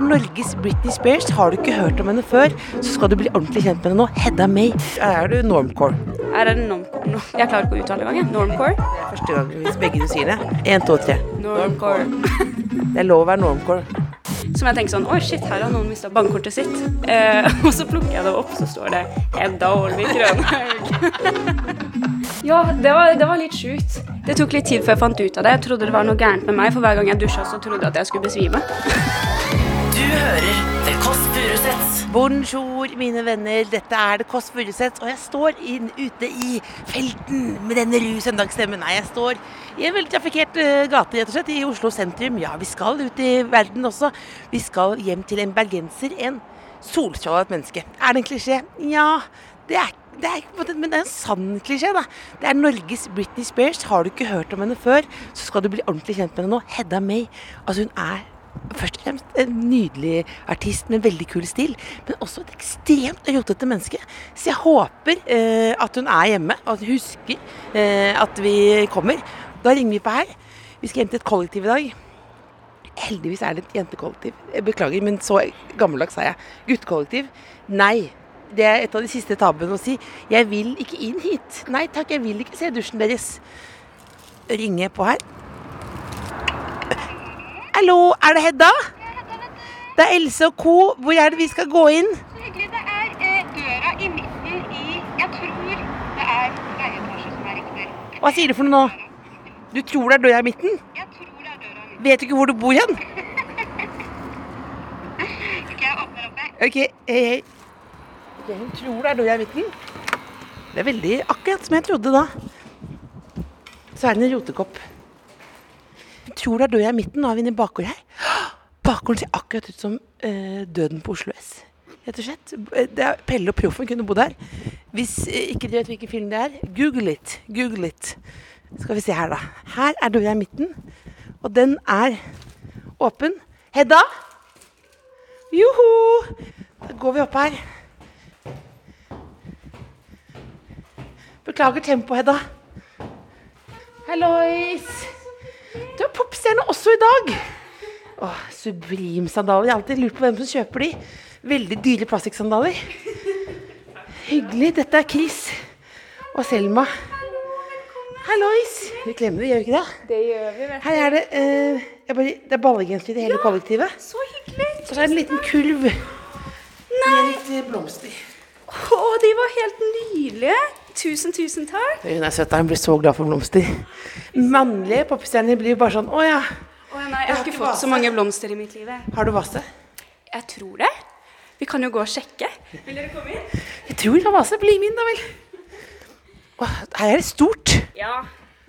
Er Norges Britney Spears. Har du ikke hørt om henne før, så skal du bli ordentlig kjent med henne nå. Hedda May. Her er du normcore. Her er det normcore. No, jeg klarer ikke å uttale engang. Det Normcore. Første gang hvis begge du sier det. Én, to, tre. Normcore. Det er lov å være normcore. Som jeg tenker sånn Oi, shit, her har noen mista bankkortet sitt. Eh, og så plukker jeg det opp, så står det Hedda Ålvik Rønhaug. ja, det var, det var litt sjukt. Det tok litt tid før jeg fant ut av det. Jeg trodde det var noe gærent med meg, for hver gang jeg dusja, så trodde jeg at jeg skulle besvime. Du hører The Kåss Furuseths. Bonjour, mine venner. Dette er The Kåss Furuseths, og jeg står inn, ute i felten med denne ru søndagsstemmen. Nei, jeg står i en veldig trafikkert eh, gate, rett og slett, i Oslo sentrum. Ja, vi skal ut i verden også. Vi skal hjem til en bergenser, en solstrålet menneske. Er det en klisjé? Ja, det er det er, men det er en sann klisjé, da. Det er Norges Britney Spears. Har du ikke hørt om henne før, så skal du bli ordentlig kjent med henne nå. Hedda May. Altså, hun er først og fremst en nydelig artist med veldig kul stil, men også et ekstremt rotete menneske. Så jeg håper eh, at hun er hjemme, og at hun husker eh, at vi kommer. Da ringer vi på her. Vi skal hjem til et kollektiv i dag. Heldigvis er det et jentekollektiv. Jeg beklager, men så gammeldags er jeg. Guttekollektiv. Nei. Det er et av de siste tabuene å si. Jeg vil ikke inn hit. Nei takk, jeg vil ikke se dusjen deres. Ringer på her. Hallo, er det Hedda? Det er Else og co. Hvor er det vi skal gå inn? Så Hyggelig. Det er eh, døra i midten i Jeg tror det er leieetasje som er riktig. Hva sier du for noe nå? Du tror det er døra i midten? Jeg tror det er døra i midten. Vet du ikke hvor du bor hen? Ok, jeg åpner opp jeg. Ok, hei, hei. Okay, hun tror det er døra i midten. Det er veldig akkurat som jeg trodde da. Så er det en rotekopp. Hun tror det er døra i midten. Nå er vi inne i bakgården her. Bakgården ser akkurat ut som eh, døden på Oslo S. Rett og slett. Det er Pelle og Proffen kunne bodd her. Hvis eh, ikke dere vet hvilken film det er, google it. Google it. Skal vi se her, da. Her er døra i midten. Og den er åpen. Hedda! Joho! Da går vi opp her. Beklager tempoet, Hedda. Hallois! Du er popstjerne også i dag. Åh, Sublimsandaler. Jeg har alltid lurt på hvem som kjøper de. Veldig dyre plastikksandaler. Hyggelig. Dette er Chris og Selma. Hallois! Vi klemmer, gjør vi ikke det? Det gjør vi, vet Her er det eh, jeg bare, Det er ballegenser i det hele kollektivet. Så hyggelig. Og så er det en liten kulv med litt eh, blomster. Å, de var helt nydelige. Tusen, tusen takk. Hun er søt, hun blir så glad for blomster. Mannlige popstjerner blir bare sånn Å ja, Å, nei, jeg har ikke fått så mange blomster i mitt liv. har du vase? Jeg tror det. Vi kan jo gå og sjekke. Vil dere komme inn? Jeg tror jeg har vase. Bli med inn, da vel. Åh, her er det stort. Ja.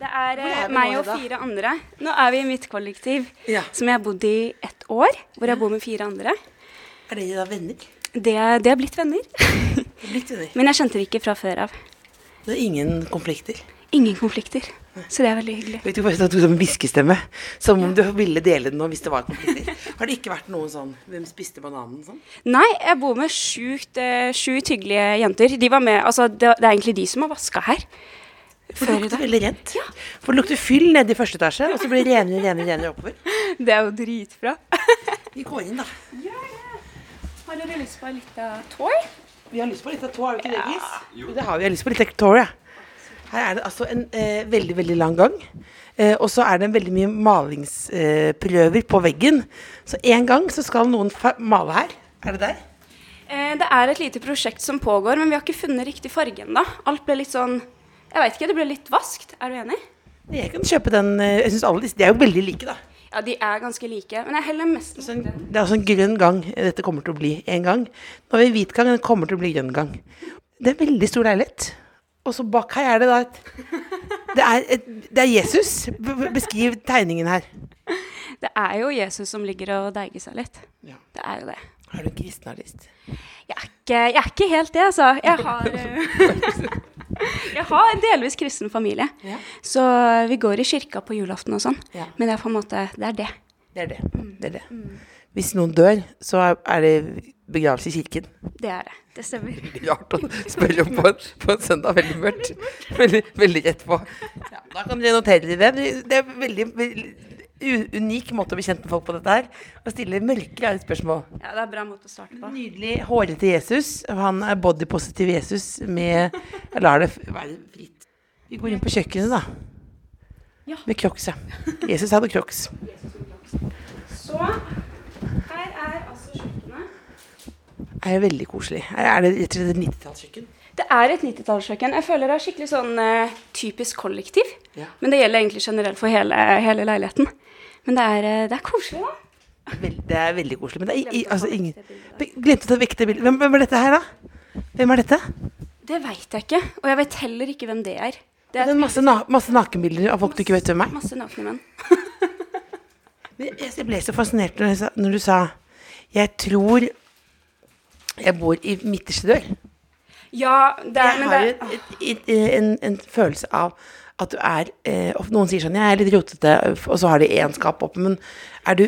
Det er, er eh, meg og fire andre. Nå er vi i mitt kollektiv, Ja. som jeg har bodd i ett år. Hvor jeg bor med fire andre. Er dere da venner? Det, det er blitt venner. Det er blitt venner. Men jeg kjente det ikke fra før av. Det er ingen konflikter. Ingen konflikter. Så det er veldig hyggelig. Vet du hva, det var en hviskestemme. Som om du ville dele den nå hvis det var konflikter. Har det ikke vært noen sånn Hvem spiste bananen sånn? Nei, jeg bor med sjukt, eh, sjukt hyggelige jenter. De var med, altså det, det er egentlig de som har vaska her. For det lukter veldig rent. For det lukter fyll nede i første etasje, og så blir det renere, renere, renere oppover. Det er jo dritbra. Vi går inn, da. Har dere lyst på en liten tour? Vi har lyst på litt av tour, har vi ikke det, Gis? Jo, det har vi. Jeg har lyst på litt tå, ja. Her er det altså en eh, veldig, veldig lang gang. Eh, og så er det veldig mye malingsprøver eh, på veggen. Så en gang så skal noen male her. Er det der? Eh, det er et lite prosjekt som pågår, men vi har ikke funnet riktig farge ennå. Alt ble litt sånn Jeg vet ikke, det ble litt vaskt. Er du enig? Jeg kan kjøpe den. eh, Jeg synes alle disse, De er jo veldig like, da. Ja, de er ganske like. Men jeg heller mest mot den. det er altså en grønn gang dette kommer til å bli en gang. Nå har vi hvit gang, den kommer til å bli grønn gang. Det er en veldig stor leilighet. Og så bak her er det da et Det er, et, det er Jesus. Beskriv tegningen her. Det er jo Jesus som ligger og deiger seg litt. Ja. Det er jo det. Er du en kristen artist? Jeg er ikke, jeg er ikke helt det, altså. Jeg har, eh, jeg har en delvis kristen familie. Ja. Så vi går i kirka på julaften og sånn. Ja. Men det er på en måte Det er det. Det er det. det, er det. Hvis noen dør, så er det begravelse i kirken. Det er det. Det stemmer. Rart å spørre om på en, på en søndag. Veldig mørkt. Veldig, veldig rett på. Ja, da kan dere notere dere det. Det er veldig, veldig unik måte å bli kjent med folk på dette her. Å stille mørke, rare spørsmål. Ja, det er en bra måte å starte på. Nydelig hårete Jesus. Han er bodypositiv Jesus med Jeg lar det være fritt. Vi går inn på kjøkkenet, da. Ja. Med crocs, ja. Jesus hadde crocs. Så her er altså kjøkkenet. Er jo veldig koselig. Er det rett og slett et 90-tallskjøkken? Det er et 90-tallskjøkken. Jeg føler det er skikkelig sånn uh, typisk kollektiv. Ja. Men det gjelder egentlig generelt for hele, hele leiligheten. Men det er, uh, det er koselig, da. Vel- Det er veldig koselig. Men det er i, altså ingen Glemte å ta vekk det bildet. Hvem, hvem er dette her, da? Hvem er dette? Det veit jeg ikke. Og jeg vet heller ikke hvem det er. Det Det er er masse, na masse nakenbilder av folk du ikke vet hvem er. masse nakne menn. Men Jeg ble så fascinert når, sa, når du sa Jeg tror jeg bor i midterste dør. Ja, det er, Jeg men har det, jo et, et, en, en følelse av at du er eh, Noen sier sånn Jeg er litt rotete, og så har de én skap oppe. Men er du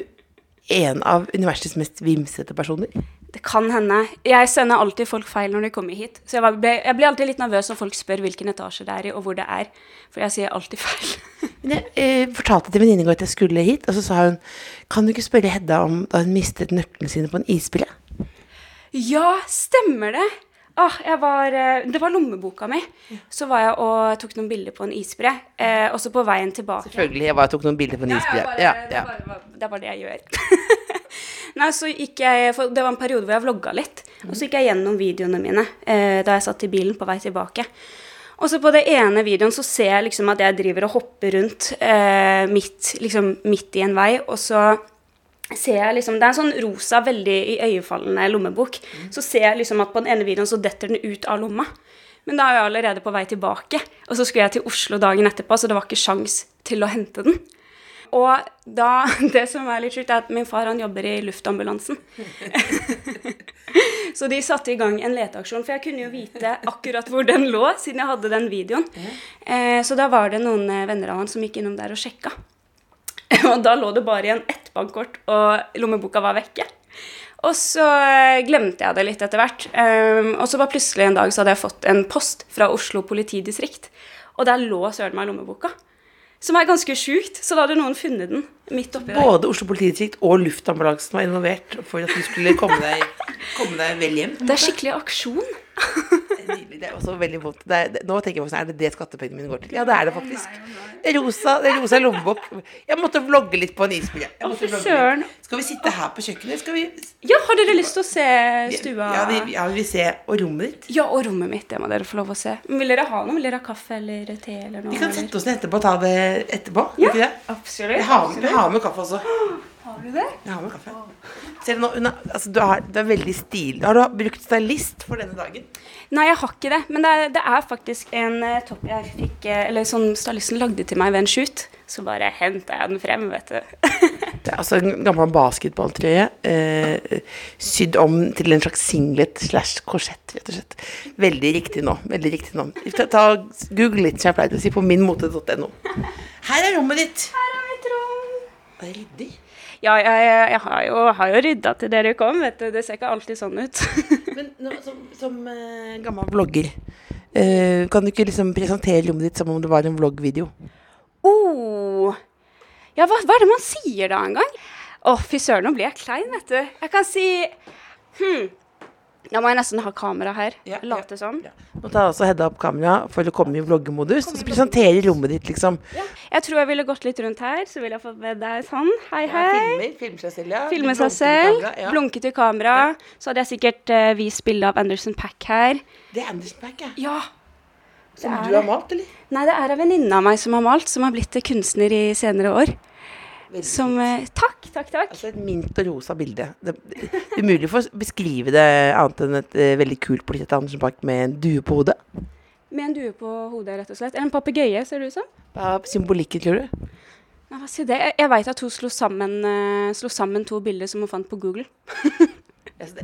en av universets mest vimsete personer? det kan hende. Jeg sender alltid folk feil når de kommer hit. Så jeg, ble, jeg blir alltid litt nervøs når folk spør hvilken etasje det er i, og hvor det er. For jeg sier alltid feil. Men jeg eh, fortalte til venninne i går at jeg skulle hit, og så sa hun Kan du ikke spørre Hedda om da hun mistet nøklene sine på en isbre? Ja, stemmer det! Ah, jeg var, eh, det var lommeboka mi. Så var jeg og tok noen bilder på en isbre. Eh, og så på veien tilbake Selvfølgelig. Jeg bare tok noen bilder på en Ja, isbre. bare, Ja, Det, ja. er bare, det er bare det jeg gjør. Nei, så gikk jeg, for Det var en periode hvor jeg vlogga litt. Og så gikk jeg gjennom videoene mine eh, da jeg satt i bilen på vei tilbake. Og så på det ene videoen så ser jeg liksom at jeg driver og hopper rundt eh, midt, liksom, midt i en vei, og så ser jeg liksom, Det er en sånn rosa, veldig iøynefallende lommebok. Så ser jeg liksom at på den ene videoen så detter den ut av lomma. Men da er jeg allerede på vei tilbake, og så skulle jeg til Oslo dagen etterpå, så det var ikke sjans til å hente den. Og da, det som er litt sjukt, er at min far han jobber i luftambulansen. så de satte i gang en leteaksjon, for jeg kunne jo vite akkurat hvor den lå, siden jeg hadde den videoen. Eh, så da var det noen eh, venner av han som gikk innom der og sjekka. Og da lå det bare igjen ett bankkort, og lommeboka var vekke. Og så eh, glemte jeg det litt etter hvert. Um, og så var plutselig en dag så hadde jeg fått en post fra Oslo politidistrikt. Og der lå søren meg lommeboka. Som er ganske sjukt. Så da hadde noen funnet den midt oppi der. Både Oslo politidistrikt og luftambulansen var involvert for at du skulle komme deg, komme deg vel hjem. Det er skikkelig aksjon. Det nydelig. Det er også veldig vondt. Er, det, nå tenker jeg sånn, er det det skattepengene mine går til? Ja, det er det faktisk. Det rosa, det rosa lommebok. Jeg måtte vlogge litt på en søren. Skal vi sitte her på kjøkkenet? Vi Ja, har dere lyst til å se stua? Ja, vi, ja, vi vil se og rommet ditt. Ja, og rommet mitt. Det må dere få lov å se. Men Vil dere ha noe? Vil dere ha kaffe eller te eller noe? Vi kan sette oss ned etterpå og ta det etterpå. Ja. Det? Absolutt. Vi har, har med kaffe også. Har du det? Jeg har med kaffe. Ser du nå, er, altså, du, har, du er veldig stilig. Har du brukt stylist for denne dagen? Nei, jeg har ikke det. Men det er, det er faktisk en eh, topp jeg fikk eh, Eller som stylisten lagde til meg ved en shoot. Så bare henta jeg den frem, vet du. Det er altså en gammel basketballtrøye eh, sydd om til en slags singlet slash korsett, rett og slett. Veldig riktig nå. veldig riktig nå. Ta, ta, Google litt, som jeg pleier å si, på minmote.no. Her er rommet ditt. Her er mitt rom. Det er ryddig. Ja, jeg, jeg, har jo, har jo rydda til dere kom, vet du. Det ser ikke alltid sånn ut. Men nå, som, som uh, gammel vlogger, uh, kan du ikke liksom presentere rommet ditt som om det var en vloggvideo? oh. Ja, hva, hva er det man sier da en gang? Å, fy søren, nå blir jeg klein, vet du. Jeg kan si Hm. Da må jeg nesten ha kamera her. Ja, Late sånn. Ja. Nå tar også Hedda opp kamera for å komme i vloggemodus, og så presentere rommet ditt, liksom. Jeg tror jeg ville gått litt rundt her, så ville jeg fått med deg sånn. Hei, hei. Filmer, filmer seg selv, ja. Filmer seg i selv, kamera, blunke til kamera. Så hadde jeg sikkert uh, vist bilde av Anderson Pack her. Det er Anderson Pack, ja. Ja. Som er du har malt, eller? Nei, det er en venninne av meg som har malt, som har blitt kunstner i senere år. Som eh, Takk, takk, takk. Altså et mint og rosa bilde. Det, er umulig for å beskrive det annet enn et eh, veldig kult portrett av Andersen Park med en due på hodet. Med en due på hodet, rett og slett. Eller en papegøye, ser det ut som. Hva er symbolikken, tror du? Ja, hva sier det? Jeg, jeg veit at hun slo sammen, uh, slo sammen to bilder som hun fant på Google.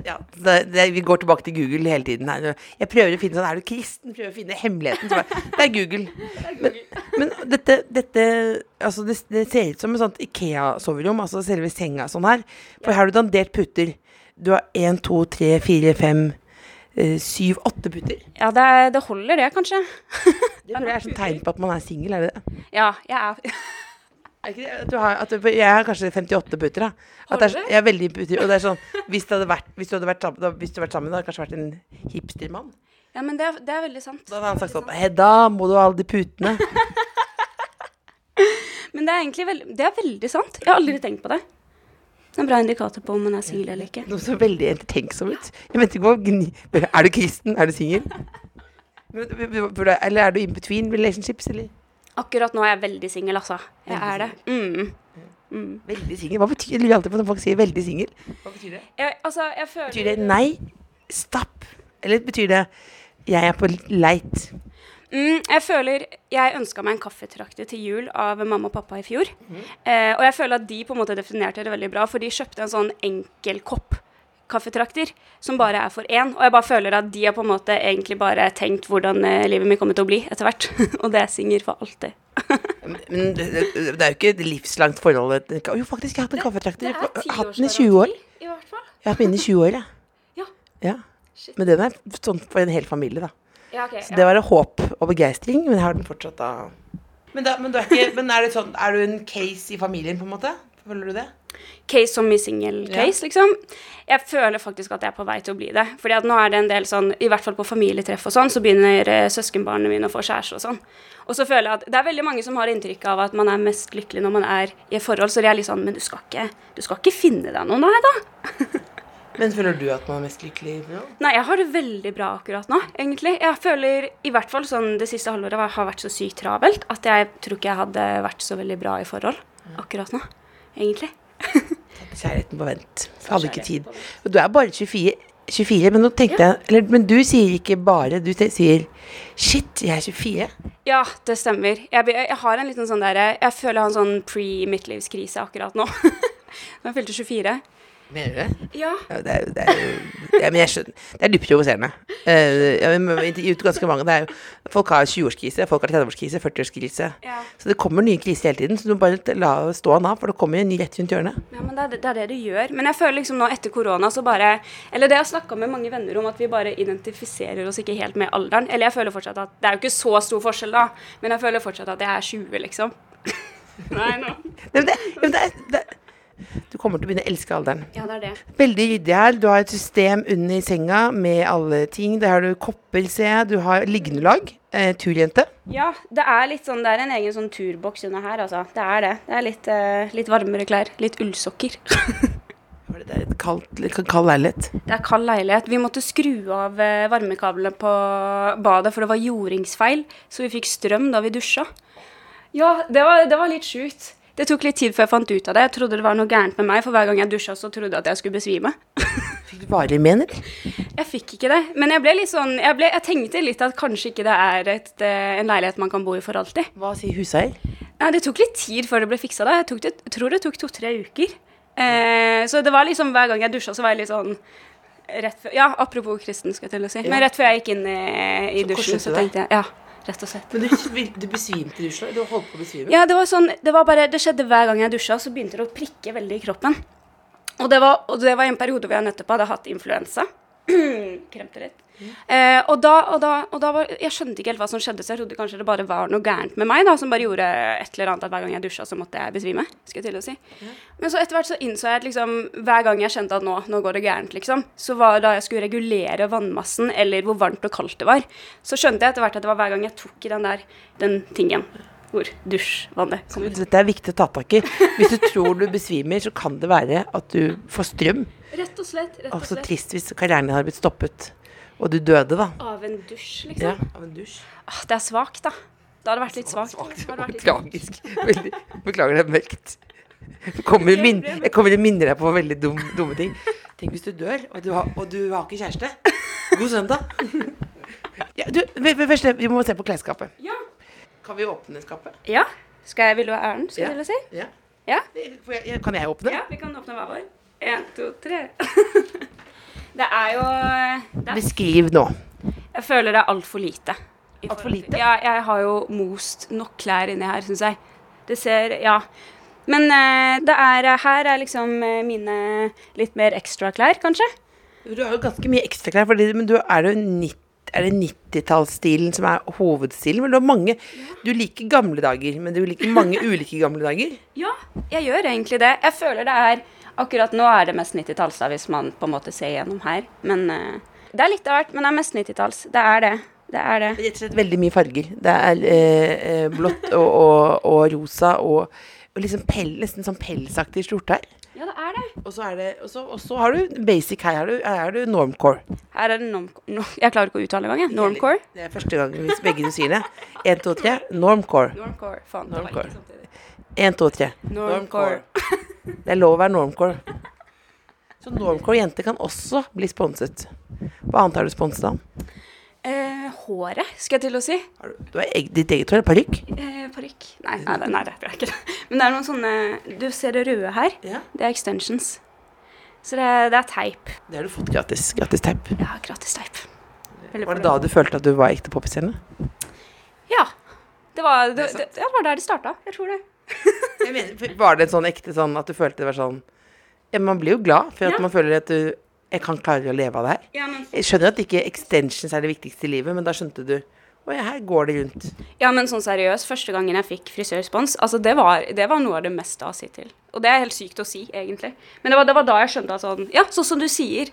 Ja, det, det, det, vi går tilbake til Google hele tiden. her. Jeg prøver å finne sånn, Er du kristen? Prøver å finne hemmeligheten. Så bare, det er Google. Men, men dette, dette altså det, det ser ut som et sånt Ikea-soverom, altså selve senga sånn her. For her har du dandert putter. Du har én, to, tre, fire, fem, eh, syv, åtte putter. Ja, det, er- det holder det, kanskje. Det tror jeg er sånn tegn på at man er singel, er det det? Ja, jeg er Er det? At du har, at du, jeg har kanskje 58 putter. At er, jeg er veldig putter, og det er sånn Hvis, du hadde vært, hvis, du hadde vært sammen, da, hvis du hadde vært sammen, da hadde kanskje vært en hipstermann. Ja, men det, er- det er veldig sant. Da hadde han sagt sånn Hedda, må du ha alle de putene? Men det er egentlig veldig, det er veldig sant. Jeg har aldri tenkt på det. Det er en bra indikator på om man er singel eller ikke. Noe så veldig ettertenksom ut. Jeg mente ikke gni- Er du kristen? Er du singel? Eller er du in between relationships, eller? Akkurat nå er jeg veldig singel, altså. Jeg er det. Mm. Mm. Veldig singel? Hva betyr Jeg lurer alltid på når folk sier 'veldig singel'. Hva betyr det? Jeg, altså, jeg føler Betyr det nei, stopp? Eller betyr det 'jeg er på leit'? Mm, jeg føler Jeg ønska meg en kaffetrakter til jul av mamma og pappa i fjor. Eh, og jeg føler at de på en måte definerte det veldig bra, for de kjøpte en sånn enkel kopp kaffetrakter som bare er for én. Og jeg bare føler at de har på en måte egentlig bare tenkt hvordan eh, livet mitt kommer til å bli etter hvert. og det synger for alltid. Men det, det, det er jo ikke et livslangt forhold. Jo, faktisk, jeg har hatt en kaffetrakter. Jeg har Hatt den i 20 år. I hvert fall. Jeg har hatt den i 20 år, jeg. Ja. Ja. Men den er sånn for en hel familie, da. Ja, okay, Så det var håp og begeistring, men jeg har den fortsatt da. Men, da, men, du er, ikke, men er, det sånn, er du en case i familien, på en måte? Føler du det? Case som i single-case, liksom. Jeg føler faktisk at jeg er på vei til å bli det. Fordi at nå er det en del sånn, i hvert fall på familietreff og sånn, så begynner eh, søskenbarna mine å få kjæreste og sånn. Og så føler jeg at det er veldig mange som har inntrykk av at man er mest lykkelig når man er i et forhold, så det er litt sånn Men du skal ikke, du skal ikke finne deg noen, nei da. Men føler du at man er mest lykkelig nå? Nei, jeg har det veldig bra akkurat nå, egentlig. Jeg føler i hvert fall sånn det siste halvåret har- har vært så sykt travelt at jeg tror ikke jeg hadde vært så veldig bra i forhold akkurat nå, egentlig. Kjærligheten på vent. Jeg hadde ikke tid. Og du er bare 24, 24 men nå tenkte jeg eller, Men du sier ikke bare, du sier Shit, jeg er 24. Ja, det stemmer. Jeg, jeg har en liten sånn derre Jeg føler jeg har en sånn pre-midtlivskrise akkurat nå. Når jeg fylte 24. Mener du det? Ja. Ja, det er, jo- det er, jo- ja, men jeg skjønner. Det er dypt provoserende. Uh, har intervjuet ganske mange. Er folk har 20-årskrise, folk har 30-årskrise, 40-årskrise. Ja. Så det kommer nye kriser hele tiden. Så du må bare la stå han av, for det kommer en ny rett rundt hjørnet. Ja, men det er, det er det du gjør. Men jeg føler liksom nå etter korona så bare Eller det jeg har snakka med mange venner om, at vi bare identifiserer oss ikke helt med alderen. Eller jeg føler fortsatt at Det er jo ikke så stor forskjell, da, men jeg føler fortsatt at jeg er 20, liksom. Nei, nå. Men det, men det, det, du kommer til å begynne å elske alderen. Ja, det er det. Veldig ryddig her. Du har et system under senga med alle ting. Der har du kopper, ser jeg. Du har lignelag. Eh, turjente. Ja, det er litt sånn Det er en egen sånn turboks under her, altså. Det er det. Det er litt, eh, litt varmere klær. Litt ullsokker. Det er et kaldt, litt kald leilighet. Det er kald leilighet. Vi måtte skru av eh, varmekablene på badet, for det var jordingsfeil. Så vi fikk strøm da vi dusja. Ja, det var, det var litt sjukt. Det tok litt tid før jeg fant ut av det. Jeg trodde det var noe gærent med meg, for hver gang jeg dusja, så trodde jeg at jeg skulle besvime. Fikk du varig men? Jeg fikk ikke det. Men jeg ble litt sånn Jeg, ble, jeg tenkte litt at kanskje ikke det er et, eh, en leilighet man kan bo i for alltid. Hva sier huseier? Nei, det tok litt tid før det ble fiksa. da. Jeg, det, jeg tror det tok to-tre uker. Eh, så det var liksom hver gang jeg dusja, så var jeg litt sånn rett før, Ja, apropos kristen, skal jeg til å si. Men rett før jeg gikk inn i, i Så dusjen, så tenkte jeg Ja, rett og slett. Men du, du besvimte i dusjen? Du holdt på å besvime? Ja, det var sånn Det var bare Det skjedde hver gang jeg dusja, så begynte det å prikke veldig i kroppen. Og det var, og det var en periode hvor jeg nettopp hadde hatt influensa. Kremte litt. Eh, og da, og da, og da var, Jeg skjønte ikke helt hva som skjedde, så jeg trodde kanskje det bare var noe gærent med meg, da, som bare gjorde et eller annet at hver gang jeg dusja, så måtte jeg besvime. skulle jeg til å si. Men så etter hvert så innså jeg at liksom, hver gang jeg kjente at nå, nå går det gærent, liksom, så var da jeg skulle regulere vannmassen, eller hvor varmt og kaldt det var, så skjønte jeg etter hvert at det var hver gang jeg tok i den der, den tingen hvor dusjvannet kommer ut. Dette er viktig å ta tak i. Hvis du tror du besvimer, så kan det være at du får strøm. Rett og slett. rett Og og så trist hvis karrieren din har blitt stoppet, og du døde, da. Av en dusj, Ja, liksom. av en dusj. Ah, det er svakt, da. Det hadde vært litt svakt. Det vært litt. Tragisk. Veldig. Beklager, det er mørkt. Jeg kommer, til å minne deg på veldig dum, dumme ting. Tenk hvis du dør, og du har, og du har ikke kjæreste. God søndag. Ja, du, vi, vi, først, vi må se på klesskapet. Ja. Kan vi åpne skapet? ja. Skal jeg, vil du ha æren, skal Ja. du si? Ja. Ja. Kan jeg åpne? Ja, vi kan åpne hver vår. En, to, tre. Det er jo det er, Beskriv nå. Jeg føler det er altfor lite. Altfor Alt for lite? Ja, jeg har jo most nok klær inni her, syns jeg. Det ser Ja. Men eh, det er Her er liksom eh, mine litt mer ekstra klær, kanskje. Du har jo ganske mye ekstraklær, fordi- men du er jo 90 er det 90-tallsstilen som er hovedstilen? Men du har mange Du liker gamle dager, men du liker mange ulike gamle dager. Ja, jeg gjør egentlig det. Jeg føler det er Akkurat nå er det mest 90-talls, hvis man på en måte ser gjennom her. Men uh, det er litt av hvert, men det er mest 90-talls. Det er det. Det er det. Rett og slett veldig mye farger. Det er eh, eh, blått og, og, og rosa og, og liksom pel, nesten sånn pelsaktig skjorte her. Ja, det er det. Og så, er det, og så, og så har du basic her. Er du, er du normcore. Her er det normcore No, jeg klarer ikke å uttale engang. Normcore. Det er første gang hvis begge du sier det. Én, to, tre. Normcore. Normcore. Faen, det Normcore. Én, to, tre. Normcore. Det er lov å være normcore. Så normcore-jenter kan også bli sponset. Hva annet har du sponset av? Eh, håret, skal jeg til å si. Har du, du har ditt eget hår? Parykk? Eh, Parykk. Nei, nei, nei, nei, det er ikke det. Men det er noen sånne Du ser det røde her? Ja. Det er extensions. Så det, det er teip. Det har du fått gratis. Gratis teip. Ja, gratis teip. Veldig Var det da du følte at du var ekte popstjerne? Ja. Det var, det, det, det var der det starta. Jeg tror det. Jeg mener, Var det en sånn ekte sånn at du følte det var sånn ja, Man blir jo glad for at Ja. man føler at du Jeg kan klare å leve av det her. Ja, men, Jeg skjønner at ikke extensions er det viktigste i livet, men da skjønte du Ja, her går det rundt. ja, men sånn seriøst, første gangen jeg fikk frisørspons, altså det var, det var noe av det meste å si til. Og det er helt sykt å si, egentlig. Men det var, det var da jeg skjønte at sånn Ja, sånn som du sier.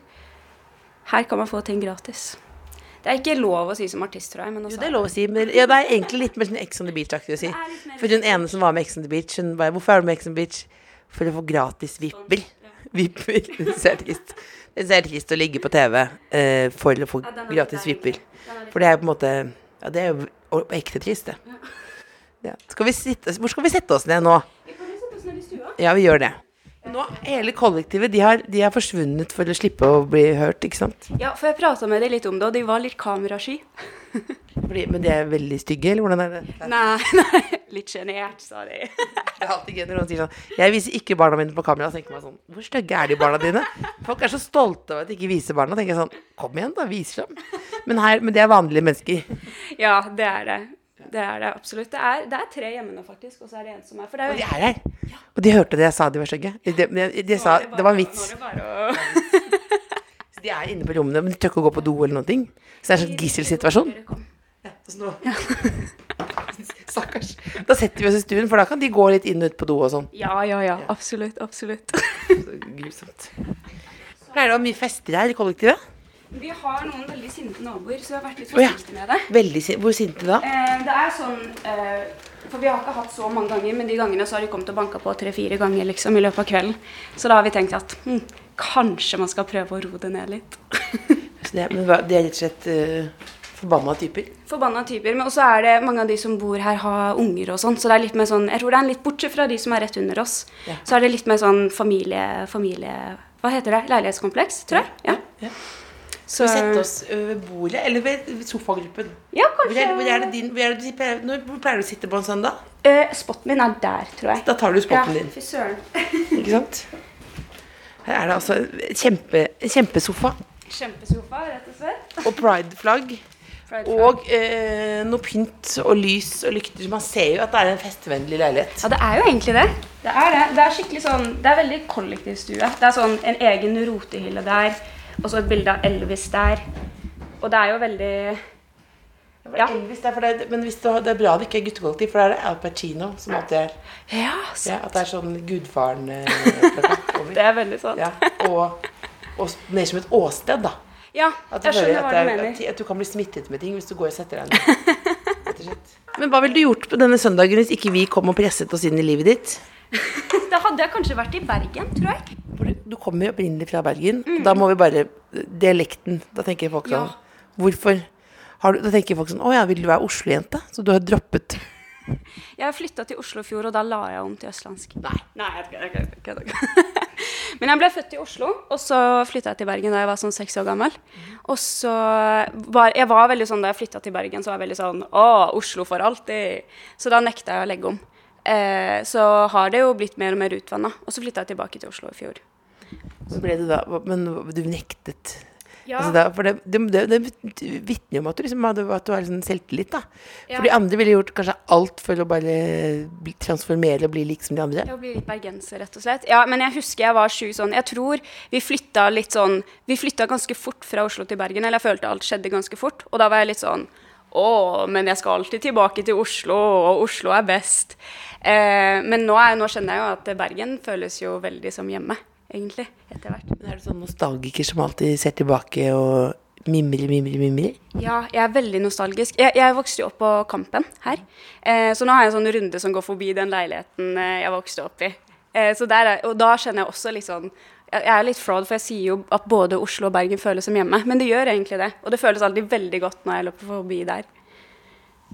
Her kan man få ting gratis. Det er ikke lov å si som artist, tror jeg. Men Jo, det er lov å si, men ja, det er egentlig litt mer sånn Ex on the Beach-aktig å si. For hun ene som var med Ex on the Beach, hun bare Hvorfor er du med Ex on the Beach? For å få gratis vipper. Vipper. Det er trist. Det er trist å ligge på TV uh, for å få gratis er vipper. er For det er på en måte Ja, det er jo ekte trist, det. Ja. Skal vi sitte, hvor skal vi sette oss ned nå? Vi kan jo sette oss ned i stua. Ja, vi gjør det. Nå, Hele kollektivet de har, de har forsvunnet for å slippe å bli hørt, ikke sant? Ja, for jeg prata med dem litt om det, og de var litt kamerasky. Men de er veldig stygge, eller hvordan er det? Nei, nei, litt sjenert, sa de. Det er alltid gøy når noen sier sånn Jeg viser ikke barna mine på kamera. Så tenker man sånn Hvor stygge er de barna dine? Folk er så stolte av at de ikke viser barna. tenker jeg sånn Kom igjen, da. Vis dem. Men, her, men det er vanlige mennesker. Ja, det er det. Det er det absolutt. Det er, det er tre hjemme nå, faktisk, og så er det en som er For det Og er de er her. Og de hørte det jeg sa de var stygge. De, de, de, de sa Det var en vits. Det bare De er inne på rommene, men de tør ikke å gå på do eller ting. Så det er en sånn gisselsituasjon. Dere nå ja. Stakkars. Da setter vi oss i stuen, for da kan de gå litt inn og ut på do og sånn. Ja, ja, ja. Absolutt. Absolutt. Grusomt. Pleier det å ha mye fester her i kollektivet? Vi har noen veldig sinte naboer, så jeg har vært litt Å, ja. med det. Veldig sinte. Hvor sinte da? Eh, det er sånn eh, For vi har ikke hatt så mange ganger, men de gangene så har de kommet og banka på tre-fire ganger liksom, i løpet av kvelden. Så da har vi tenkt at hm, kanskje man skal prøve å roe det ned litt. Så det, men det er rett og slett uh, forbanna typer? Forbanna typer. Men også er det mange av de som bor her, har unger og sånn. Så det er litt mer sånn Jeg tror det er litt bortsett fra de som er rett under oss. Ja. Så er det litt mer sånn familie... familie Hva heter det? Leilighetskompleks, tror jeg. Ja. Ja. Så vi sette oss ved bordet, eller ved sofagruppen? Ja, Hvor kanskje er, hvor er det din, hvor er det du pleier, når, hvor pleier du å sitte på en søndag? Eh, Spotten min er der, tror jeg. Da tar du spotten din, Fy søren. ikke sant? Her er det altså kjempe, kjempesofa Kjempesofa, rett og slett. og prideflagg. Og eh, noe pynt og lys og lykter. Man ser jo at det er en festvennlig leilighet. Ja, det er jo egentlig det. Det er det. Det er skikkelig sånn Det er veldig kollektivstue. Det er sånn en egen rotehylle der, og så et bilde av Elvis der. Og det er jo veldig Ja. Elvis, det for det, men hvis du, det er bra det ikke er guttekollektiv, for da er det Al Pacino som alltid er Ja, sant. ja, At det er sånn gudfaren eh, det er veldig sant. Ja, og, og mer som et åsted, da. Ja, jeg skjønner hva du er, mener. at, du kan bli smittet med ting hvis du går og setter deg ned. Men hva ville du gjort på denne søndagen hvis ikke vi kom og presset oss inn i livet ditt? Da hadde jeg kanskje vært i Bergen, tror jeg. Du- kommer jo opprinnelig fra Bergen. Da må vi bare Dialekten. Da tenker folk sånn Ja. Hvorfor har du, Da tenker folk sånn Å ja, vil du være Oslo-jente? Så du har droppet Jeg flytta til Oslo i fjor, og da la jeg om til østlandsk. Nei. Nei, jeg kødder, jeg kødder, jeg kødder. Men jeg ble født i Oslo, og så flytta jeg til Bergen da jeg var sånn seks år gammel. Og så var Jeg var veldig sånn da jeg flytta til Bergen, så var jeg veldig sånn Å, Oslo for alltid. Så da nekta jeg å legge om. Eh, så har det jo blitt mer og mer utvanna. Og så flytta jeg tilbake til Oslo i fjor. Så ble det da Men du nektet Ja. Altså da, for det, det, det, det vitner jo om at du, liksom, at du har liksom selvtillit. da. Ja. For de andre ville gjort kanskje alt for å bare bli, transformere og bli lik som de andre. Ja, bli litt bergenser, rett og slett. Ja, men jeg husker jeg var sju sånn Jeg tror vi flytta litt sånn Vi flytta ganske fort fra Oslo til Bergen, eller jeg følte alt skjedde ganske fort. Og da var jeg litt sånn Å, men jeg skal alltid tilbake til Oslo, og Oslo er best. Eh, men nå, er, nå kjenner jeg jo at Bergen føles jo veldig som hjemme, egentlig, etter hvert. Men er du sånn nostalgiker som alltid ser tilbake og mimrer, mimrer, mimrer? Ja, jeg er veldig nostalgisk. Jeg, jeg vokste jo opp på Kampen her. Eh, så nå har jeg en sånn runde som går forbi den leiligheten eh, jeg vokste opp i. Eh, så der er, og da kjenner jeg også litt sånn jeg er litt fraud, for jeg sier jo at både Oslo og Bergen føles som hjemme. Men det gjør egentlig det. Og det føles alltid veldig godt når jeg løper forbi der.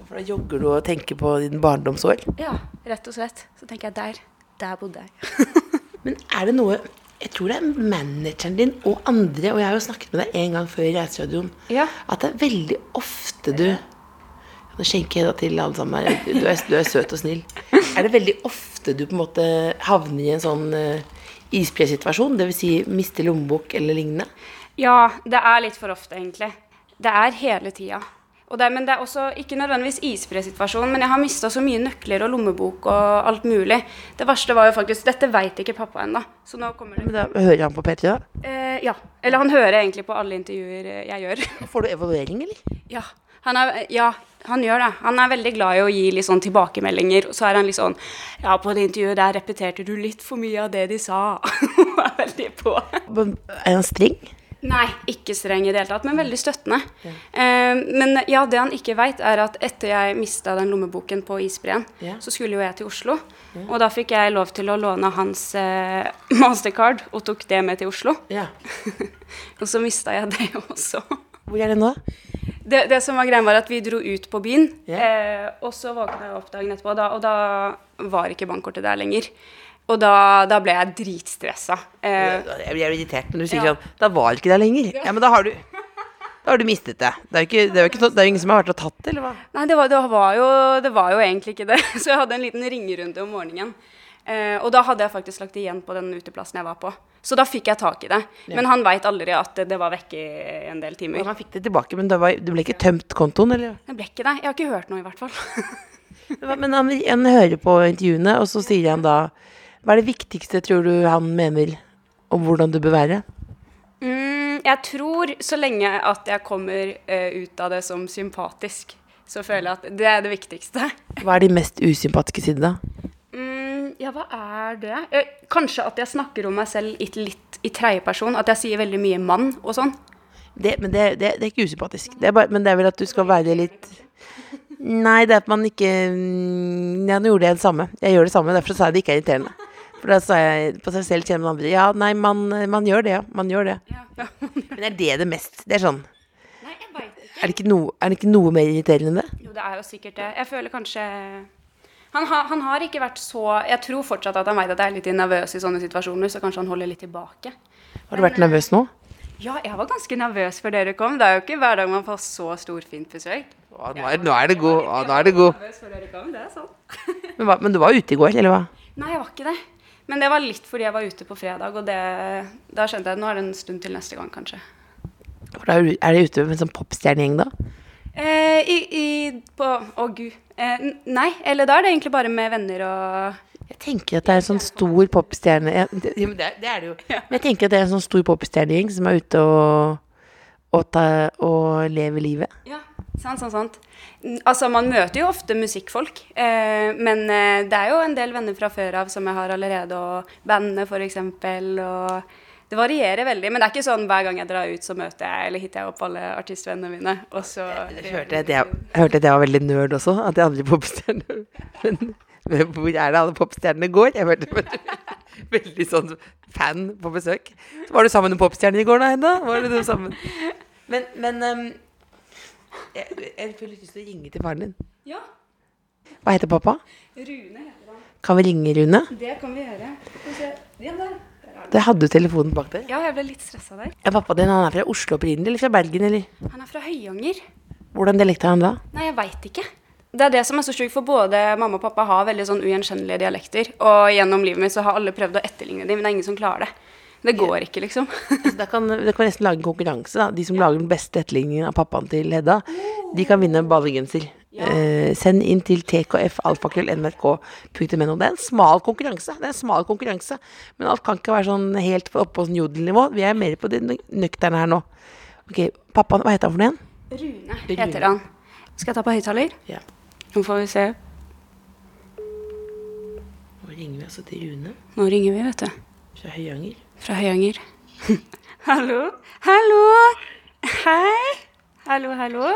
For da jogger du og tenker på din barndomsår. Ja, rett og slett. Så tenker jeg der. Der bodde jeg. Men er det noe Jeg tror det er manageren din og andre, og jeg har jo snakket med deg en gang før i Reiseradioen, Ja. at det er veldig ofte du Nå skjenker jeg da til alle sammen her. Du er, du er søt og snill. Er det veldig ofte du på en måte havner i en sånn uh, isbresituasjon? Dvs. Si, mister lommebok eller lignende? Ja, det er litt for ofte, egentlig. Det er hele tida. Og det, men det er også ikke nødvendigvis isbresituasjonen, men jeg har mista så mye nøkler og lommebok og alt mulig. Det verste var jo faktisk Dette veit ikke pappa ennå. Så nå kommer det Men da hører han på P3, da? eh, Ja. Eller han hører egentlig på alle intervjuer eh, jeg gjør. Får du evaluering, eller? ja. Han er, ja, han gjør det. Han er veldig glad i å gi litt sånn tilbakemeldinger. Og så er han litt sånn Ja, på det intervjuet der repeterte du litt for mye av det de sa. Og er veldig på. Men Er han streng? Nei, ikke streng i det hele tatt, men veldig støttende. Eh, men ja, det han ikke veit, er at etter jeg mista den lommeboken på isbreen, Ja. så skulle jo jeg til Oslo. Og da fikk jeg lov til å låne hans eh, mastercard, og tok det med til Oslo. Ja. Og så mista jeg det også. Hvor er det nå? Det, det som var greia, var at vi dro ut på byen, Yeah. eh, og så våkna jeg opp dagen etterpå, og da, og da var ikke bankkortet der lenger. Og da, da ble jeg dritstressa. Eh, Jeg blir irritert når du sier Ja. sånn Da var ikke det lenger. Ja, men da har du Da har du mistet det. Det er jo ikke, det er jo ikke, det er jo ingen som har vært og tatt det, eller hva? Nei, det var, det, var jo, det var jo egentlig ikke det. Så jeg hadde en liten ringerunde om morgenen. Eh, og da hadde jeg faktisk lagt igjen på den uteplassen jeg var på. Så da fikk jeg tak i det. Men han veit aldri at det, det var vekke i en del Ja, timer. man fikk det tilbake, men det, var, det ble ikke tømt kontoen, eller? Det ble ikke det. Jeg har ikke hørt noe, i hvert fall. Men han, han hører på intervjuene, og så sier han da Hva er det viktigste, tror du, han mener om hvordan du bør være? Mm, jeg tror så lenge at jeg kommer uh, ut av det som sympatisk, så føler jeg at det er det viktigste. Hva er de mest usympatiske sidene, da? Mm, ja, hva er det? Jeg, kanskje at jeg snakker om meg selv litt, litt i tredjeperson. At jeg sier veldig mye mann og sånn. Det, men det, det, det er ikke usympatisk. Det er bare, men det er vel at du skal være litt Nei, det er at man ikke mm, Ja, nå gjorde jeg det samme. Jeg gjør det samme, derfor sa jeg det ikke er irriterende. For da sa jeg på seg selv kjenner man andre. Ja, nei, man, man gjør det, ja. Man gjør det. Ja, ja. Men er det det mest Det er sånn Nei, jeg vet ikke. Er det ikke noe, er det ikke noe mer irriterende enn det? Jo, det er jo sikkert det. Jeg føler kanskje han, har- han har ikke vært så Jeg tror fortsatt at han vet at jeg er litt nervøs i sånne situasjoner, så kanskje han holder litt tilbake. Har du vært nervøs nå? Ja, jeg var ganske nervøs før dere kom. Det er jo ikke hver dag man får så storfint besøk. Å, nå, er, nå er det god. Å, nå er det god. Men, hva, men du var ute i går, eller hva? Nei, jeg var ikke det. Men det var litt fordi jeg var ute på fredag, og det, da skjønte jeg at nå er det en stund til neste gang, kanskje. Da er er ute med en sånn popstjernegjeng, da? Eh, i, i, på Å, gud. Eh, nei, eller da er det egentlig bare med venner og Jeg tenker at det er en sånn stor popstjerne ja, det, men det, det er det jo. Men jeg tenker at det er en sånn stor popstjernegjeng som er ute og, og, ta, og lever livet. Ja, sant, sant, sant. Altså, man møter jo ofte musikkfolk, eh, men eh, det er jo en del venner fra før av som jeg har allerede, og bandet for eksempel, og det varierer veldig, men det er ikke sånn hver gang jeg drar ut så møter jeg, eller hitter jeg opp alle artistvennene mine, og så... Jeg hørte at jeg, jeg hørte at jeg var veldig nerd også, at jeg aldri popstjerne. Men, men hvor er det alle popstjernene går? Jeg hørte veldig, veldig sånn fan på besøk. Så var du sammen med popstjernen i går da, Hedda? Var du sammen? Men, men um, jeg, jeg får litt lyst til å ringe til faren din. Ja, Hva heter pappa? Rune heter han. Kan vi ringe Rune? Det kan vi gjøre. Ja, der. Der er. Det hadde du telefonen bak der. Ja, jeg ble litt stressa der. Ja, pappa din han er fra Oslo opprinnelig, eller fra Bergen, eller? Han er fra Høyanger. Hvordan dialekt har han da? Nei, jeg veit ikke. Det er det som er så sjukt, for både mamma og pappa har veldig sånn ugjenkjennelige dialekter. Og gjennom livet mitt så har alle prøvd å etterligne dem, men det er ingen som klarer det. Det går ikke, liksom. Så da kan, vi nesten lage en konkurranse. Da. De som lager den beste etterligningen av pappaen til Hedda, de kan vinne ballegenser. Eh, send inn til tkfalfakrøll.nrk.no. Det er en smal konkurranse. Det er en smal konkurranse. Men alt kan ikke være sånn helt oppe på sånn jodelnivå. Vi er mer på det nøkterne her nå. Ok, pappaen, hva heter han for noe igjen? Rune heter han. Skal jeg ta på høyttaler? Ja. Nå får vi se. Nå ringer vi altså til Rune Nå ringer vi, vet du. fra Høyanger. Fra Høyanger. hallo? Hallo? Hei? Hallo, hallo?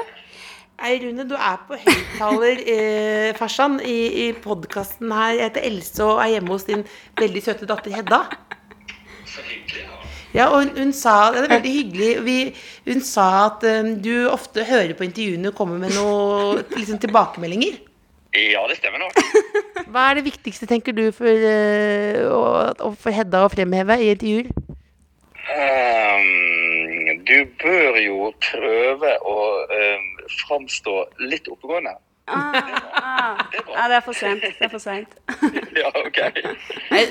Hei, Rune, du er på høyttaler, eh, farsan, i, i podkasten her. Jeg heter Else og er hjemme hos din veldig søte datter Hedda. Ja, og hun, hun sa Det er veldig hyggelig. Vi, hun sa at um, du ofte hører på intervjuene og kommer med noen liksom, tilbakemeldinger. Ja, det stemmer nok. Hva er det viktigste, tenker du, for, eh, å- å- for Hedda å fremheve i intervjuer? Um, du bør jo prøve å um, framstå litt oppegående. Ah, ah. Ja, det er for sent. Det er for sent. Ja, OK. Nei,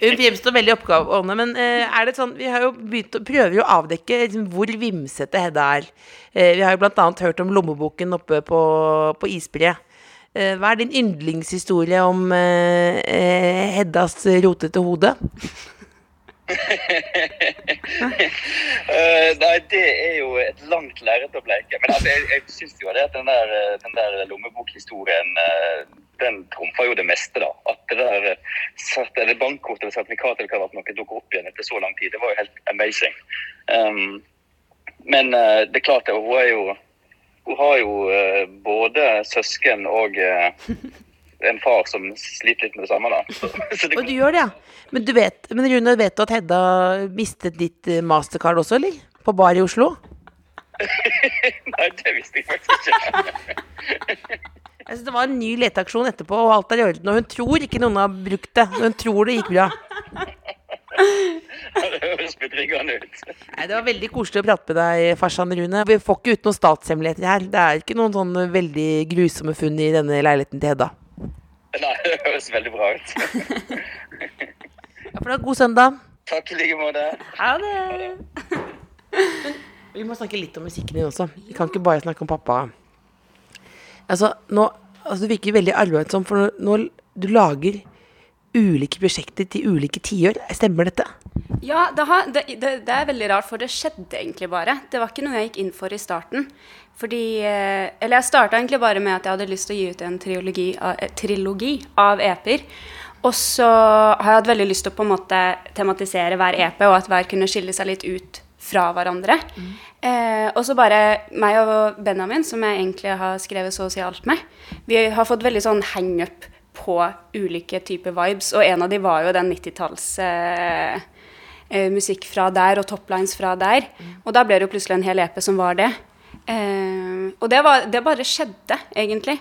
hun fremstår veldig oppgavende, men uh, er det sånn Vi har jo begynt å prøver jo å avdekke liksom, hvor vimsete Hedda er. Uh, vi har jo bl.a. hørt om lommeboken oppe på, på isbre. Eh, hva er din yndlingshistorie om eh, eh, Heddas rotete hode? Eh, nei, det er jo et langt lerret å bleike. Men altså, jeg, jeg syns jo det at den der, den der lommebokhistorien den trumfer jo det meste, da. At det der eller bankkort eller sertifikat eller hva det var for dukker opp igjen etter så lang tid, det var jo helt amazing. Um, men det er klart, hun er jo Hun har jo eh, både søsken og eh, en far som sliter litt med det samme, da. Så, så det, Og du gjør det, ja. Men, du vet, men Rune, vet du at Hedda mistet ditt eh, mastercard også, eller? På bar i Oslo? Nei, det visste jeg faktisk ikke. Jeg synes Det var en ny leteaksjon etterpå, og alt er i orden. Og hun tror ikke noen har brukt det. Hun tror det gikk bra. Det høres betryggende ut. Nei, Det var veldig koselig å prate med deg, farsan Rune. Vi får ikke ut noen statshemmeligheter her. Det er ikke noen sånn veldig grusomme funn i denne leiligheten til Hedda. Nei, det høres veldig bra ut. Ja, for da, God søndag. Takk i like måte. Ha det. Vi må snakke litt om musikken din også. Vi kan ikke bare snakke om pappa. Altså, nå altså, Du virker veldig arbeidsom, for nå, nå du lager ulike prosjekter til ulike tiår. Stemmer dette? Ja, det, har, det, det, det er veldig rart, for det skjedde egentlig bare. Det var ikke noe jeg gikk inn for i starten. Fordi eh, Eller jeg starta egentlig bare med at jeg hadde lyst til å gi ut en trilogi eh, trilogi av EP-er. Og så har jeg hatt veldig lyst til å på en måte tematisere hver EP, og at hver kunne skille seg litt ut fra hverandre. Eh, og så bare meg og Benjamin, som jeg egentlig har skrevet så å si alt med, vi har fått veldig sånn hangup på ulike typer vibes, og en av de var jo den 90-talls eh, eh, musikk fra der og toplines fra der. Og da ble det jo plutselig en hel EP som var det. Eh, og det, var, det bare skjedde, egentlig.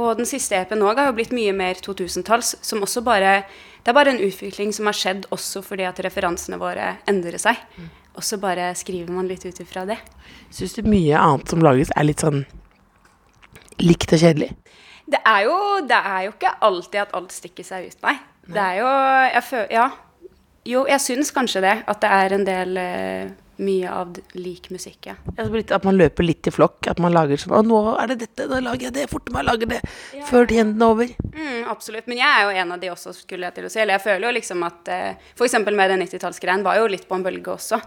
Og den siste EP-en òg har jo blitt mye mer 2000-talls, som også bare Det er bare en utvikling som har skjedd også fordi at referansene våre endrer seg. Og så bare skriver man litt ut ifra det. Syns du mye annet som lages, er litt sånn likt og kjedelig? Det er jo, det er jo ikke alltid at alt stikker seg ut, nei. Det er jo jeg føler, Ja. Jo, jeg syns kanskje det. At det er en del uh, mye av lik musikk, ja. Ja, At man løper litt i flokk. At man lager sånn Å, nå er det dette, da lager jeg det. Fortere meg, lager det. Før trenden er over. Mm, absolutt. Men jeg er jo en av de også, skulle jeg til å si. Eller jeg føler jo liksom at uh, F.eks. med den 90-tallsgreien var jo litt på en bølge også.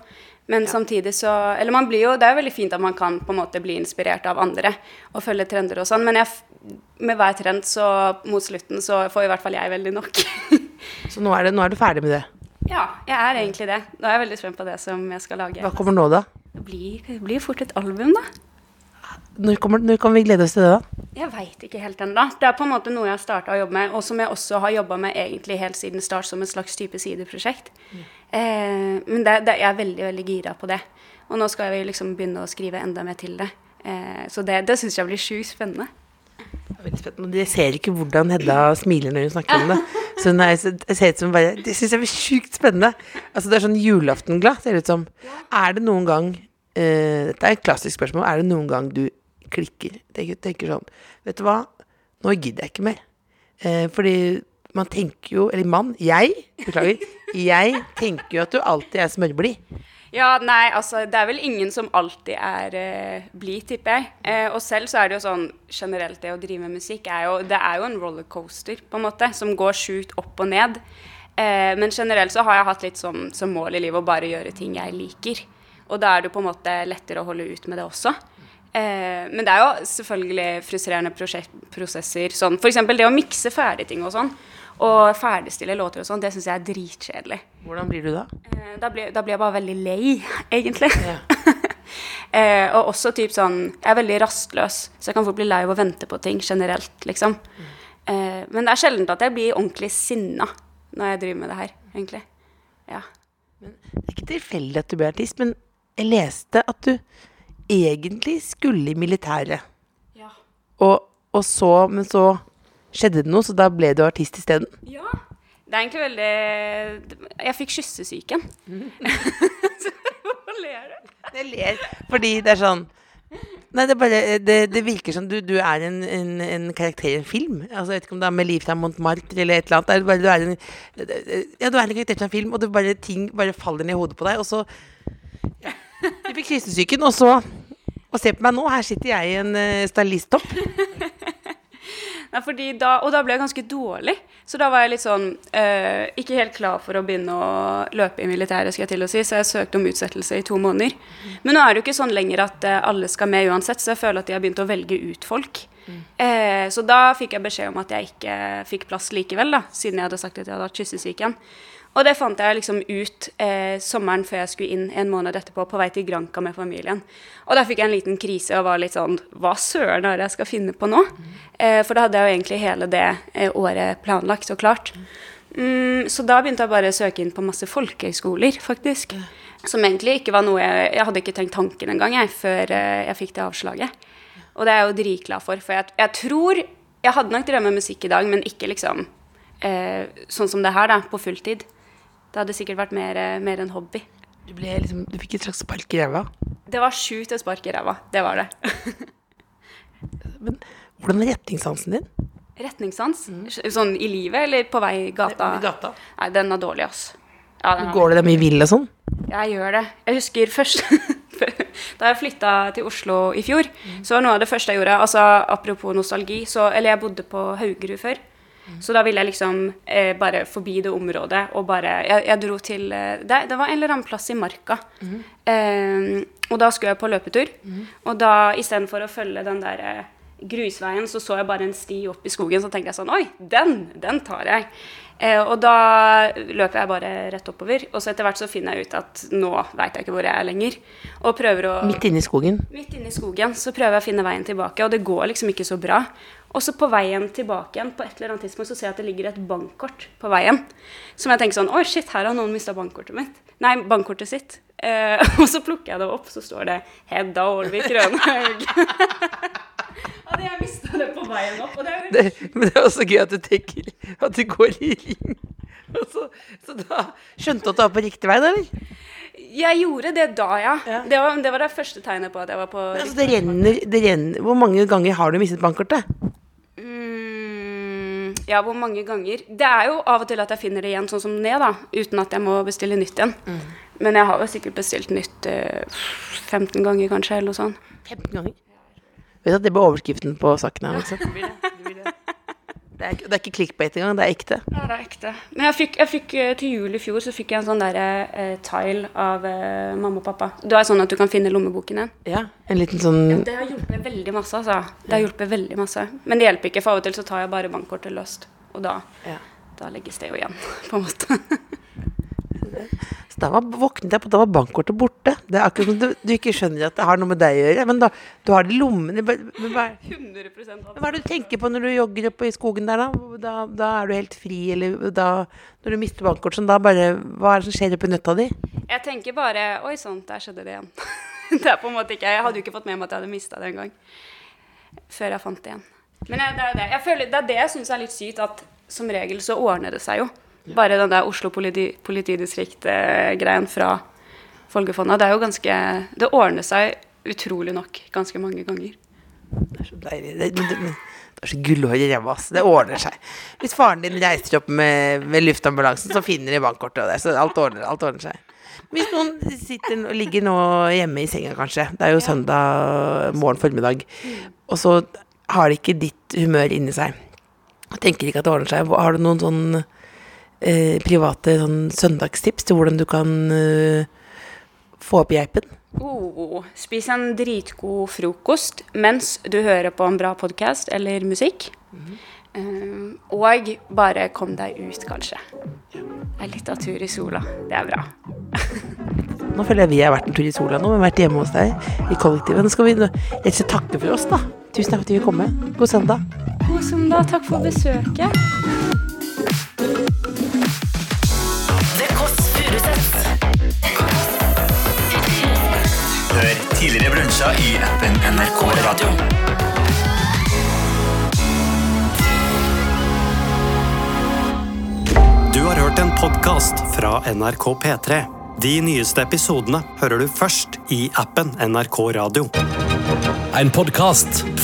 Men samtidig så Eller man blir jo Det er jo veldig fint at man kan på en måte bli inspirert av andre og følge trender og sånn, men jeg, med hver trend så mot slutten så får i hvert fall jeg veldig nok. Så nå er, det, nå er du ferdig med det. ja, jeg er egentlig det. Nå er jeg veldig spent på det som jeg skal lage. Hva kommer nå, da? Det blir, det blir fort et album, da. Når, kommer, når kan vi glede oss til det, da? Jeg veit ikke helt ennå. Det er på en måte noe jeg har starta å jobbe med, og som jeg også har jobba med egentlig helt siden start som et slags type sideprosjekt. Eh, men det, det, jeg er veldig, veldig gira på det. Og nå skal vi liksom begynne å skrive enda mer til det. Eh, så det, det syns jeg blir sjukt spennende. Jeg er ser ikke hvordan Hedda smiler når hun snakker om det. Så hun er, ser ut som bare Det syns jeg blir sjukt spennende. Altså Det er sånn julaftenglad, ser det ut som. Er det noen gang uh, Dette er et klassisk spørsmål. Er det noen gang du klikker? Tenker, tenker sånn Vet du hva, nå gidder jeg ikke mer. Uh, fordi man tenker jo Eller mann, jeg, beklager. jeg tenker jo at du alltid er smørblid. Ja, nei, altså det er vel ingen som alltid er eh, blid, tipper jeg. Eh, og selv så er det jo sånn generelt det å drive med musikk er jo Det er jo en rollercoaster, på en måte, som går sjukt opp og ned. Eh, men generelt så har jeg hatt litt som, som mål i livet å bare gjøre ting jeg liker. Og da er det på en måte lettere å holde ut med det også. Eh, men det er jo selvfølgelig frustrerende prosesser. Sånn, F.eks. det å mikse ferdig ting og sånn. Og ferdigstille låter og sånn, det syns jeg er dritkjedelig. Hvordan blir du da? Eh, Da blir, da blir jeg bare veldig lei, egentlig. eh, og også typ sånn Jeg er veldig rastløs, så jeg kan fort bli lei av å vente på ting generelt, liksom. Eh, men det er sjelden at jeg blir ordentlig sinna når jeg driver med det her, egentlig. Ja. Det er ikke tilfeldig at du ble artist, men jeg leste at du egentlig skulle i militæret. Ja. Og, og så, men så skjedde det noe, så da ble du artist isteden. ja. Det er egentlig veldig Jeg fikk kyssesyken. Mm. Hva ler du? Jeg ler fordi det er sånn Nei, det, bare, det, det virker som du, du er en, en, en karakter i en film. Altså, jeg vet ikke om det er med Liv fra Montmartre eller et eller annet. Det bare, du, er en, ja, du er en karakter i en film, og det bare, ting bare faller ned i hodet på deg. Og så ja. Du fikk kyssesyken, og så Og se på meg nå, her sitter jeg i en uh, stylisttopp. Nei, da, og da ble jeg ganske dårlig. Så da var jeg litt sånn eh, ikke helt klar for å begynne å løpe i militæret, skal jeg til å si, så jeg søkte om utsettelse i to måneder. Men nå er det jo ikke sånn lenger at eh, alle skal med uansett, så jeg føler at de har begynt å velge ut folk. Eh, så da fikk jeg beskjed om at jeg ikke fikk plass likevel, da, siden jeg hadde sagt at jeg hadde hatt kyssesyken. Og det fant jeg liksom ut eh, sommeren før jeg skulle inn en måned etterpå, på vei til Granca med familien. Og da fikk jeg en liten krise og var litt sånn Hva søren er det jeg skal finne på nå? Eh, for da hadde jeg jo egentlig hele det eh, året planlagt og klart. Mm, så da begynte jeg bare å søke inn på masse folkehøyskoler, faktisk. Som egentlig ikke var noe jeg Jeg hadde ikke tenkt tanken engang, jeg, før eh, jeg fikk det avslaget. Og det er jeg jo dritglad for, for jeg, jeg tror Jeg hadde nok drevet med musikk i dag, men ikke liksom eh, sånn som det her, da, på fulltid. Det hadde sikkert vært mer, eh, mer en hobby. Du, liksom, du fikk et slags spark i ræva. Det var sjukt å sparke i ræva. Det var det. Men hvordan er retningssansen din? Retningssans? Sånn i livet eller på vei i gata? I gata. Nei, den er dårlig, ass. Ja, Går det der mye vill og sånn? Jeg gjør det. Jeg husker først Da jeg flytta til Oslo i fjor, så var noe av det første jeg gjorde altså Apropos nostalgi, så Eller jeg bodde på Haugerud før. Så da ville jeg liksom eh, bare forbi det området og bare Jeg, jeg dro til eh, det, det var en eller annen plass i Marka. Eh, og da skulle jeg på løpetur. Og da istedenfor å følge den der eh, grusveien, så så jeg bare en sti opp i skogen. Så tenkte jeg sånn Oi, den! Den tar jeg. Eh, og da løper jeg bare rett oppover. Og så etter hvert så finner jeg ut at nå veit jeg ikke hvor jeg er lenger. Og prøver å Midt inne i skogen. Midt inne i skogen så prøver jeg å finne veien tilbake, og det går liksom ikke så bra. Og så på veien tilbake igjen, på et eller annet tidspunkt, så ser jeg at det ligger et bankkort på veien. Som jeg tenker sånn Oi, shit, her har noen mista bankkortet mitt. Nei, bankkortet sitt. Uh, og så plukker jeg det opp, så står det Hedda Ålvik Rønhaug. Hadde jeg mista det på veien opp. Og det er det, men det er også gøy at du tenker at du går i ring. Så, så da skjønte du at du var på riktig vei, da, eller? Jeg gjorde det da, ja. Ja. Det, var, det var det første tegnet på at jeg var på Altså, det renner, det renner Hvor mange ganger har du mistet bankkortet? Mm, ja, hvor mange ganger? Det er jo av og til at jeg finner det igjen sånn som ned, da. Uten at jeg må bestille nytt igjen. Men jeg har jo sikkert bestilt nytt eh, 15 ganger, kanskje, eller noe sånt. 15 ganger. Vet du at det blir overskriften på saken her. Sant? Det er, det er ikke clickbait engang, det er ekte. Ja, det er ekte. Men jeg fikk, jeg fikk eh, til jul i fjor så fikk jeg en sånn der eh, tile av eh, mamma og pappa. Det er sånn at du kan finne lommeboken din. Ja, en liten sånn Det har hjulpet veldig masse, altså. Det har hjulpet veldig masse. Men det hjelper ikke, for av og til så tar jeg bare bankkortet løst. Og da, Ja. da legges det jo igjen, på en måte. Så da var, våknet jeg på at da var bankkortet borte. Det er akkurat som du, du ikke skjønner at det har noe med deg å gjøre. Men da, du har det i lommene. Men men hva, 100 av hva er det du tenker på når du jogger oppe i skogen der, da? Da, da er du helt fri, eller da Når du mister bankkortet, sånn, da bare Hva er det som skjer oppi nøtta di? Jeg tenker bare Oi sann, der skjedde det igjen. det er på en måte ikke Jeg hadde jo ikke fått med meg at jeg hadde mista det engang. Før jeg fant det igjen. Men jeg, det er det. Jeg føler, det er det jeg syns er litt sykt, at som regel så ordner det seg jo. Bare den der Oslo politi, politidistrikt-greien fra Folkefondet, Det er jo ganske Det ordner seg utrolig nok ganske mange ganger. Det er så deilig. Det, det, det, det er så gullhår i ræva, ass. Det ordner seg. Hvis faren din reiser opp med, med luftambulansen, så finner de bankkortet og det. Så alt ordner, alt ordner seg. Hvis noen sitter, ligger nå hjemme i senga, kanskje. Det er jo søndag morgen formiddag. Og så har de ikke ditt humør inni seg. Og tenker ikke at det ordner seg. Har du noen sånn eh, private sånn søndagstips til hvordan du kan eh, få opp geipen? Oh, spis en dritgod frokost mens du hører på en bra podkast eller musikk. Eh, og bare kom deg ut, kanskje. En liten tur i sola. Det er bra. Nå føler jeg vi har vært en tur i sola nå. Vi har vært hjemme hos deg i kollektivet. Nå skal vi rett takke for oss, da. Tusen takk for at du vil komme. God søndag. God søndag. Takk for besøket. Tidligere brunsja i appen NRK Radio. Du har hørt en podkast fra NRK P3. De nyeste episodene hører du først i appen NRK Radio. En podkast